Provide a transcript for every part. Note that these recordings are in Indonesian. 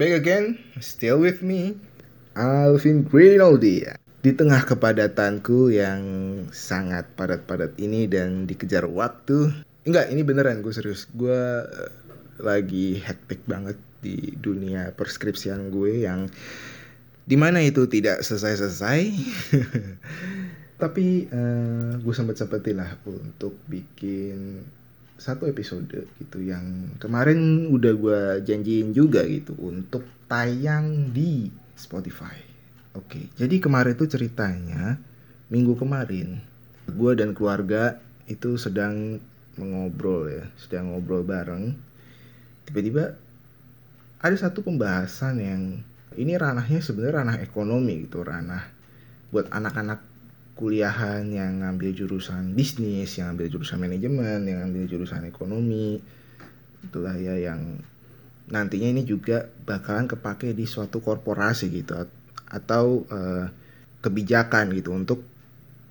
Back again, still with me, Alvin Grinaldi. Di tengah kepadatanku yang sangat padat-padat ini dan dikejar waktu. Enggak, ini beneran gue serius. Gue uh, lagi hektik banget di dunia perskripsian gue yang di mana itu tidak selesai-selesai. Tapi uh, gue sempet-sempetin lah untuk bikin satu episode gitu yang kemarin udah gue janjiin juga gitu untuk tayang di Spotify. Oke, jadi kemarin itu ceritanya minggu kemarin gue dan keluarga itu sedang mengobrol ya, sedang ngobrol bareng. Tiba-tiba ada satu pembahasan yang ini ranahnya sebenarnya ranah ekonomi gitu, ranah buat anak-anak kuliahan yang ngambil jurusan bisnis, yang ngambil jurusan manajemen, yang ngambil jurusan ekonomi. Itulah ya yang nantinya ini juga bakalan kepake di suatu korporasi gitu atau uh, kebijakan gitu untuk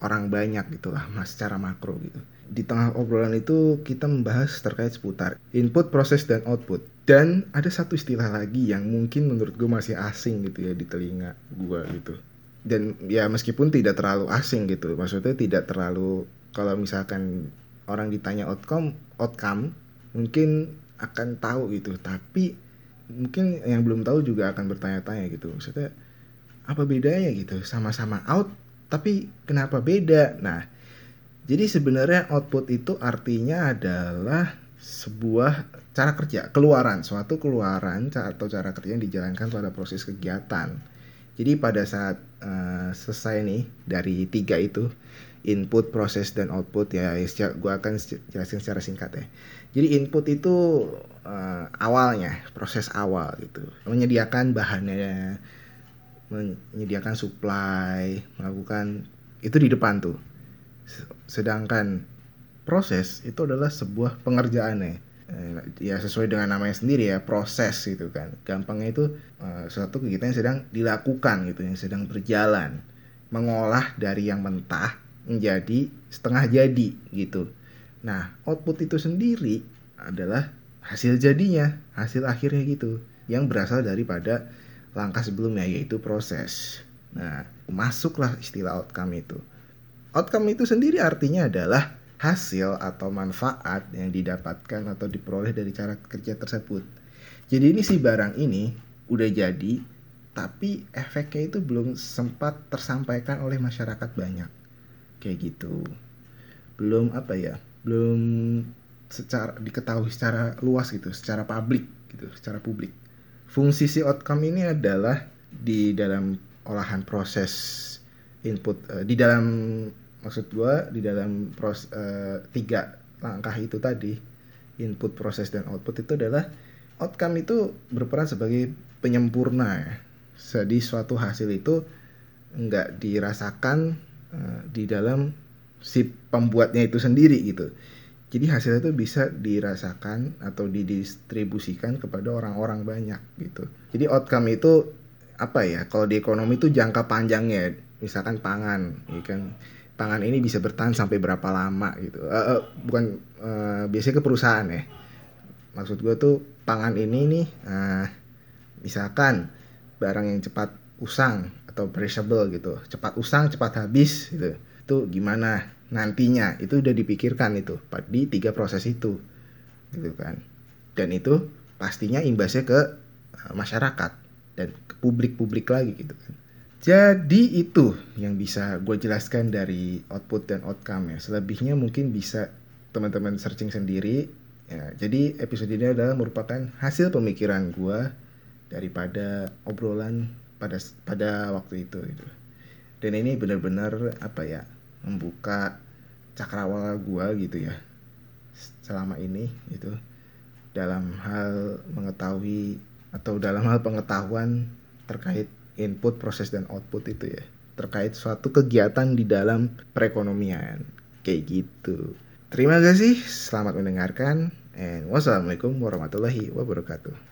orang banyak gitulah mas secara makro gitu. Di tengah obrolan itu kita membahas terkait seputar input, proses dan output. Dan ada satu istilah lagi yang mungkin menurut gue masih asing gitu ya di telinga gue gitu dan ya meskipun tidak terlalu asing gitu maksudnya tidak terlalu kalau misalkan orang ditanya outcome outcome mungkin akan tahu gitu. Tapi mungkin yang belum tahu juga akan bertanya-tanya gitu. Maksudnya apa bedanya gitu? Sama-sama out tapi kenapa beda? Nah jadi sebenarnya output itu artinya adalah sebuah cara kerja keluaran. Suatu keluaran atau cara kerja yang dijalankan pada proses kegiatan jadi pada saat uh, selesai nih dari tiga itu input, proses dan output ya, ya gue akan jelasin secara singkat ya. Jadi input itu uh, awalnya proses awal gitu, menyediakan bahannya, menyediakan supply, melakukan itu di depan tuh. Sedangkan proses itu adalah sebuah pengerjaannya Eh, ya sesuai dengan namanya sendiri ya proses gitu kan. Gampangnya itu uh, suatu kegiatan yang sedang dilakukan gitu yang sedang berjalan. Mengolah dari yang mentah menjadi setengah jadi gitu. Nah output itu sendiri adalah hasil jadinya hasil akhirnya gitu yang berasal daripada langkah sebelumnya yaitu proses. Nah masuklah istilah outcome itu. Outcome itu sendiri artinya adalah hasil atau manfaat yang didapatkan atau diperoleh dari cara kerja tersebut. Jadi ini si barang ini udah jadi, tapi efeknya itu belum sempat tersampaikan oleh masyarakat banyak. Kayak gitu. Belum apa ya? Belum secara diketahui secara luas gitu, secara publik gitu, secara publik. Fungsi si outcome ini adalah di dalam olahan proses input uh, di dalam maksud gue di dalam pros uh, tiga langkah itu tadi input proses dan output itu adalah outcome itu berperan sebagai penyempurna ya. Jadi suatu hasil itu nggak dirasakan uh, di dalam si pembuatnya itu sendiri gitu. Jadi hasil itu bisa dirasakan atau didistribusikan kepada orang-orang banyak gitu. Jadi outcome itu apa ya? Kalau di ekonomi itu jangka panjangnya misalkan pangan ya kan pangan ini bisa bertahan sampai berapa lama gitu. Uh, uh, bukan uh, biasanya ke perusahaan ya. Maksud gue tuh pangan ini nih, uh, misalkan barang yang cepat usang atau perishable gitu, cepat usang, cepat habis gitu. Itu gimana nantinya? Itu udah dipikirkan itu di tiga proses itu, gitu kan. Dan itu pastinya imbasnya ke masyarakat dan ke publik-publik lagi gitu kan. Jadi itu yang bisa gue jelaskan dari output dan outcome ya. Selebihnya mungkin bisa teman-teman searching sendiri. Ya, jadi episode ini adalah merupakan hasil pemikiran gue daripada obrolan pada pada waktu itu gitu. Dan ini benar-benar apa ya membuka cakrawala gue gitu ya selama ini gitu dalam hal mengetahui atau dalam hal pengetahuan terkait input, proses dan output itu ya terkait suatu kegiatan di dalam perekonomian kayak gitu. Terima kasih, selamat mendengarkan, and wassalamualaikum warahmatullahi wabarakatuh.